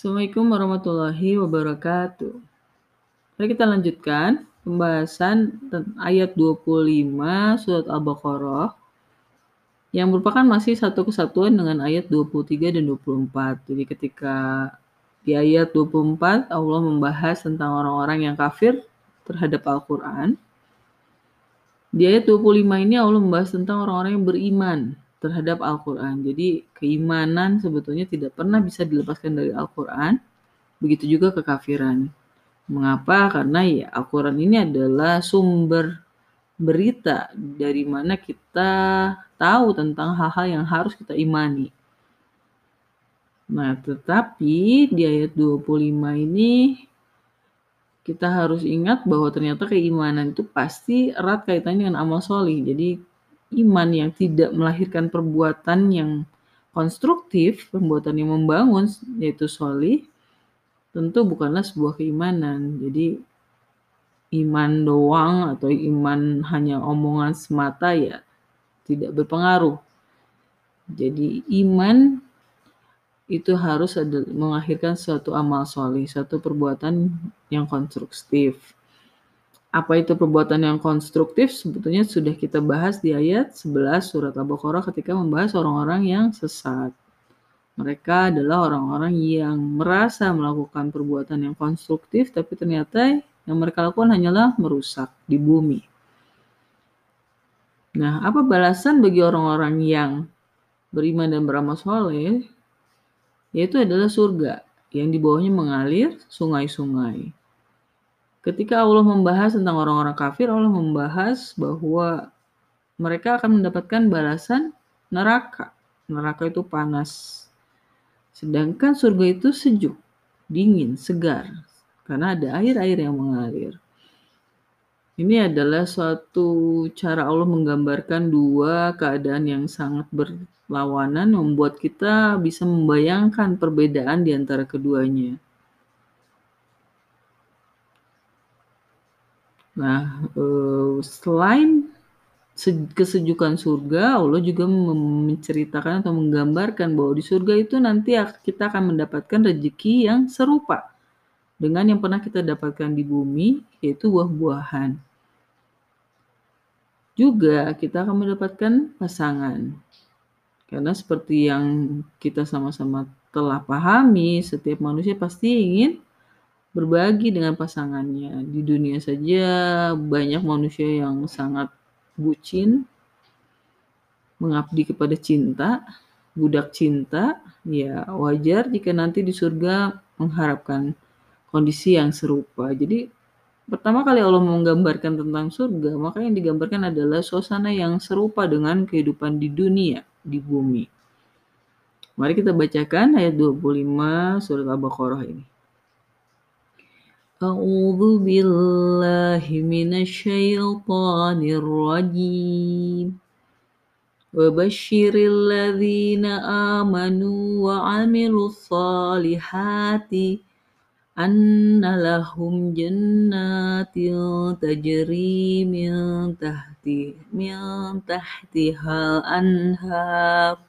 Assalamualaikum warahmatullahi wabarakatuh. Mari kita lanjutkan pembahasan ayat 25 surat Al-Baqarah yang merupakan masih satu kesatuan dengan ayat 23 dan 24. Jadi ketika di ayat 24 Allah membahas tentang orang-orang yang kafir terhadap Al-Quran. Di ayat 25 ini Allah membahas tentang orang-orang yang beriman terhadap Al-Quran. Jadi keimanan sebetulnya tidak pernah bisa dilepaskan dari Al-Quran. Begitu juga kekafiran. Mengapa? Karena ya Al-Quran ini adalah sumber berita dari mana kita tahu tentang hal-hal yang harus kita imani. Nah, tetapi di ayat 25 ini kita harus ingat bahwa ternyata keimanan itu pasti erat kaitannya dengan amal solih. Jadi iman yang tidak melahirkan perbuatan yang konstruktif, perbuatan yang membangun, yaitu solih, tentu bukanlah sebuah keimanan. Jadi iman doang atau iman hanya omongan semata ya tidak berpengaruh. Jadi iman itu harus ada, mengakhirkan suatu amal solih, suatu perbuatan yang konstruktif. Apa itu perbuatan yang konstruktif? Sebetulnya sudah kita bahas di ayat 11 surat Al-Baqarah ketika membahas orang-orang yang sesat. Mereka adalah orang-orang yang merasa melakukan perbuatan yang konstruktif, tapi ternyata yang mereka lakukan hanyalah merusak di bumi. Nah, apa balasan bagi orang-orang yang beriman dan beramal soleh? Yaitu adalah surga yang di bawahnya mengalir sungai-sungai. Ketika Allah membahas tentang orang-orang kafir, Allah membahas bahwa mereka akan mendapatkan balasan neraka. Neraka itu panas. Sedangkan surga itu sejuk, dingin, segar. Karena ada air-air yang mengalir. Ini adalah suatu cara Allah menggambarkan dua keadaan yang sangat berlawanan, membuat kita bisa membayangkan perbedaan di antara keduanya. Nah, eh, selain kesejukan surga, Allah juga menceritakan atau menggambarkan bahwa di surga itu nanti kita akan mendapatkan rezeki yang serupa dengan yang pernah kita dapatkan di bumi, yaitu buah-buahan. Juga kita akan mendapatkan pasangan. Karena seperti yang kita sama-sama telah pahami, setiap manusia pasti ingin berbagi dengan pasangannya. Di dunia saja banyak manusia yang sangat bucin, mengabdi kepada cinta, budak cinta, ya wajar jika nanti di surga mengharapkan kondisi yang serupa. Jadi pertama kali Allah menggambarkan tentang surga, maka yang digambarkan adalah suasana yang serupa dengan kehidupan di dunia, di bumi. Mari kita bacakan ayat 25 surat Al-Baqarah ini. أعوذ بالله من الشيطان الرجيم وبشر الذين آمنوا وعملوا الصالحات أن لهم جنات تجري من تحت من تحتها الأنهار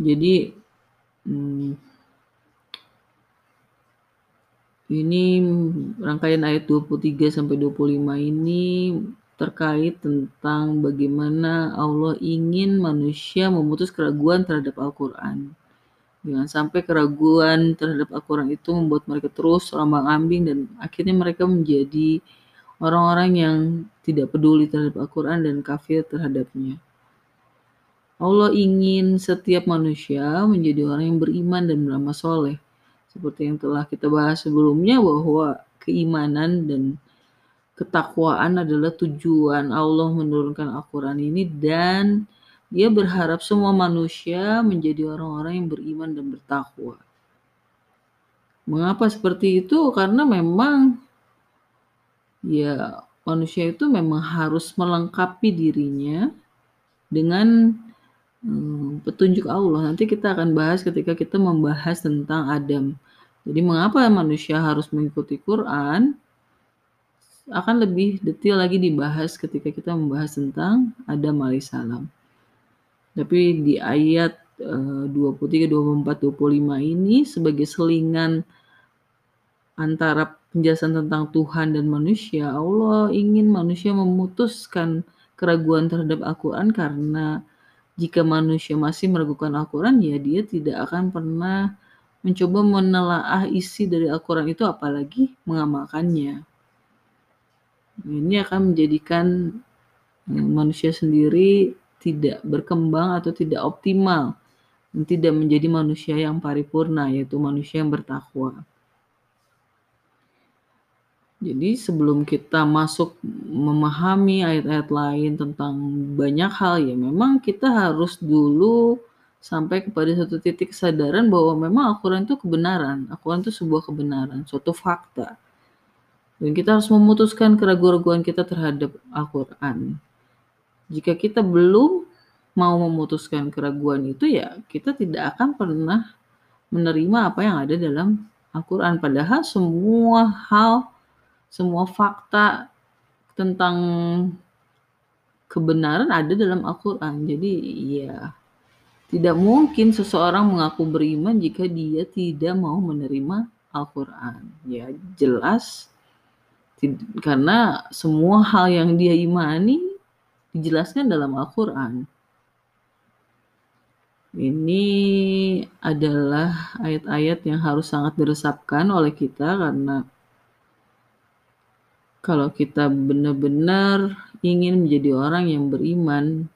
Jadi hmm, ini rangkaian ayat 23 sampai 25 ini terkait tentang bagaimana Allah ingin manusia memutus keraguan terhadap Al-Qur'an. Jangan sampai keraguan terhadap Al-Qur'an itu membuat mereka terus ombang-ambing dan akhirnya mereka menjadi orang-orang yang tidak peduli terhadap Al-Qur'an dan kafir terhadapnya. Allah ingin setiap manusia menjadi orang yang beriman dan beramal soleh. Seperti yang telah kita bahas sebelumnya bahwa keimanan dan ketakwaan adalah tujuan Allah menurunkan Al-Quran ini dan dia berharap semua manusia menjadi orang-orang yang beriman dan bertakwa. Mengapa seperti itu? Karena memang ya manusia itu memang harus melengkapi dirinya dengan hmm, petunjuk Allah. Nanti kita akan bahas ketika kita membahas tentang Adam. Jadi mengapa manusia harus mengikuti Quran? akan lebih detail lagi dibahas ketika kita membahas tentang Adam alaihissalam. Tapi di ayat uh, 23, 24, 25 ini sebagai selingan antara penjelasan tentang Tuhan dan manusia, Allah ingin manusia memutuskan keraguan terhadap Al-Quran karena jika manusia masih meragukan Al-Quran, ya dia tidak akan pernah mencoba menelaah isi dari Al-Quran itu apalagi mengamalkannya. Ini akan menjadikan eh, manusia sendiri tidak berkembang atau tidak optimal tidak menjadi manusia yang paripurna yaitu manusia yang bertakwa. Jadi sebelum kita masuk memahami ayat-ayat lain tentang banyak hal ya memang kita harus dulu sampai kepada satu titik kesadaran bahwa memang Al-Quran itu kebenaran. Al-Quran itu sebuah kebenaran, suatu fakta. Dan kita harus memutuskan keraguan-keraguan kita terhadap Al-Quran. Jika kita belum mau memutuskan keraguan itu ya kita tidak akan pernah menerima apa yang ada dalam Al-Quran. Padahal semua hal, semua fakta tentang kebenaran ada dalam Al-Quran. Jadi ya tidak mungkin seseorang mengaku beriman jika dia tidak mau menerima Al-Quran. Ya jelas karena semua hal yang dia imani dijelaskan dalam Al-Quran. Ini adalah ayat-ayat yang harus sangat diresapkan oleh kita karena kalau kita benar-benar ingin menjadi orang yang beriman,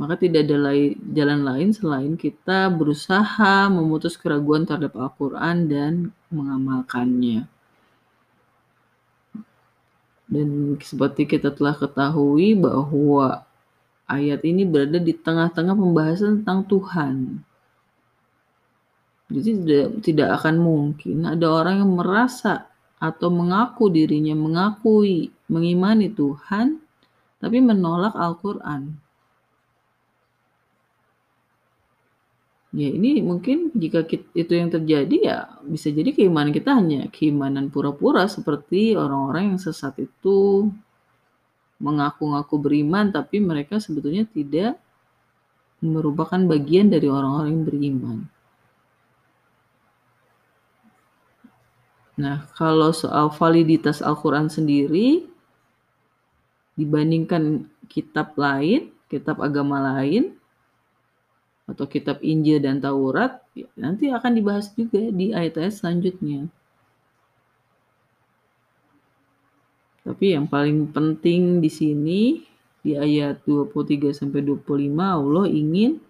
maka tidak ada jalan lain selain kita berusaha memutus keraguan terhadap Al-Quran dan mengamalkannya. Dan seperti kita telah ketahui bahwa ayat ini berada di tengah-tengah pembahasan tentang Tuhan. Jadi tidak, tidak akan mungkin ada orang yang merasa atau mengaku dirinya mengakui mengimani Tuhan tapi menolak Al-Quran. Ya ini mungkin jika itu yang terjadi ya bisa jadi keimanan kita hanya keimanan pura-pura seperti orang-orang yang sesat itu mengaku-ngaku beriman tapi mereka sebetulnya tidak merupakan bagian dari orang-orang yang beriman. Nah, kalau soal validitas Al-Quran sendiri dibandingkan kitab lain, kitab agama lain, atau kitab Injil dan Taurat ya, nanti akan dibahas juga di ayat-ayat selanjutnya. Tapi yang paling penting di sini di ayat 23 sampai 25 Allah ingin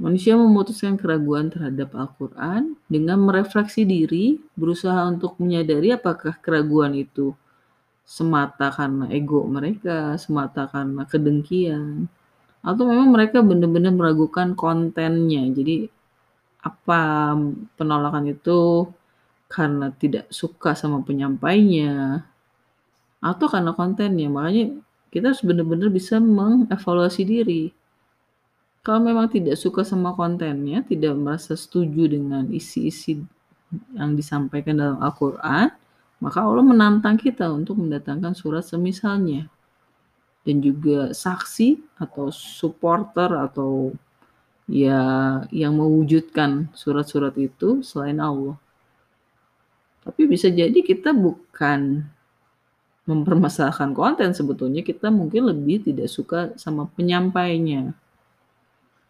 manusia memutuskan keraguan terhadap Al-Qur'an dengan merefleksi diri, berusaha untuk menyadari apakah keraguan itu semata karena ego mereka, semata karena kedengkian, atau memang mereka benar-benar meragukan kontennya. Jadi apa penolakan itu karena tidak suka sama penyampainya atau karena kontennya. Makanya kita harus benar-benar bisa mengevaluasi diri. Kalau memang tidak suka sama kontennya, tidak merasa setuju dengan isi-isi yang disampaikan dalam Al-Quran, maka Allah menantang kita untuk mendatangkan surat semisalnya dan juga saksi atau supporter atau ya yang mewujudkan surat-surat itu selain Allah. Tapi bisa jadi kita bukan mempermasalahkan konten sebetulnya kita mungkin lebih tidak suka sama penyampainya.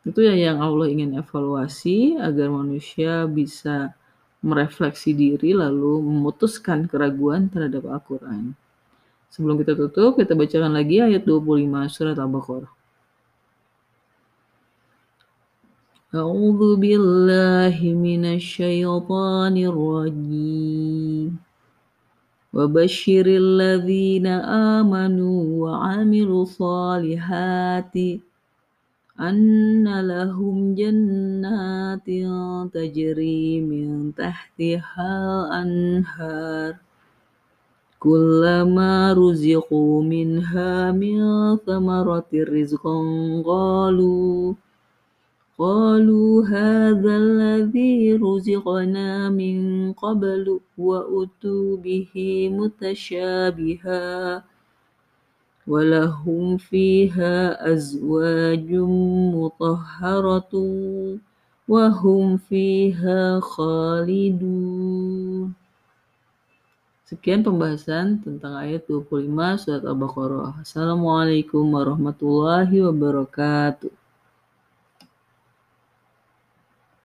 Itu ya yang Allah ingin evaluasi agar manusia bisa merefleksi diri lalu memutuskan keraguan terhadap Al-Quran. Sebelum kita tutup, kita bacakan lagi ayat 25 surat Al-Baqarah. A'udzu billahi minasyaitonir rajim. وبشر الذين آمنوا وعملوا الصالحات أن لهم جنات تجري من تحتها الأنهار كلما رزقوا منها من ثمرة رزقا قالوا قالوا هذا الذي رزقنا من قبل وأتوا به متشابها ولهم فيها أزواج مطهرة وهم فيها خالدون Sekian pembahasan tentang ayat 25 surat Al-Baqarah. Assalamualaikum warahmatullahi wabarakatuh.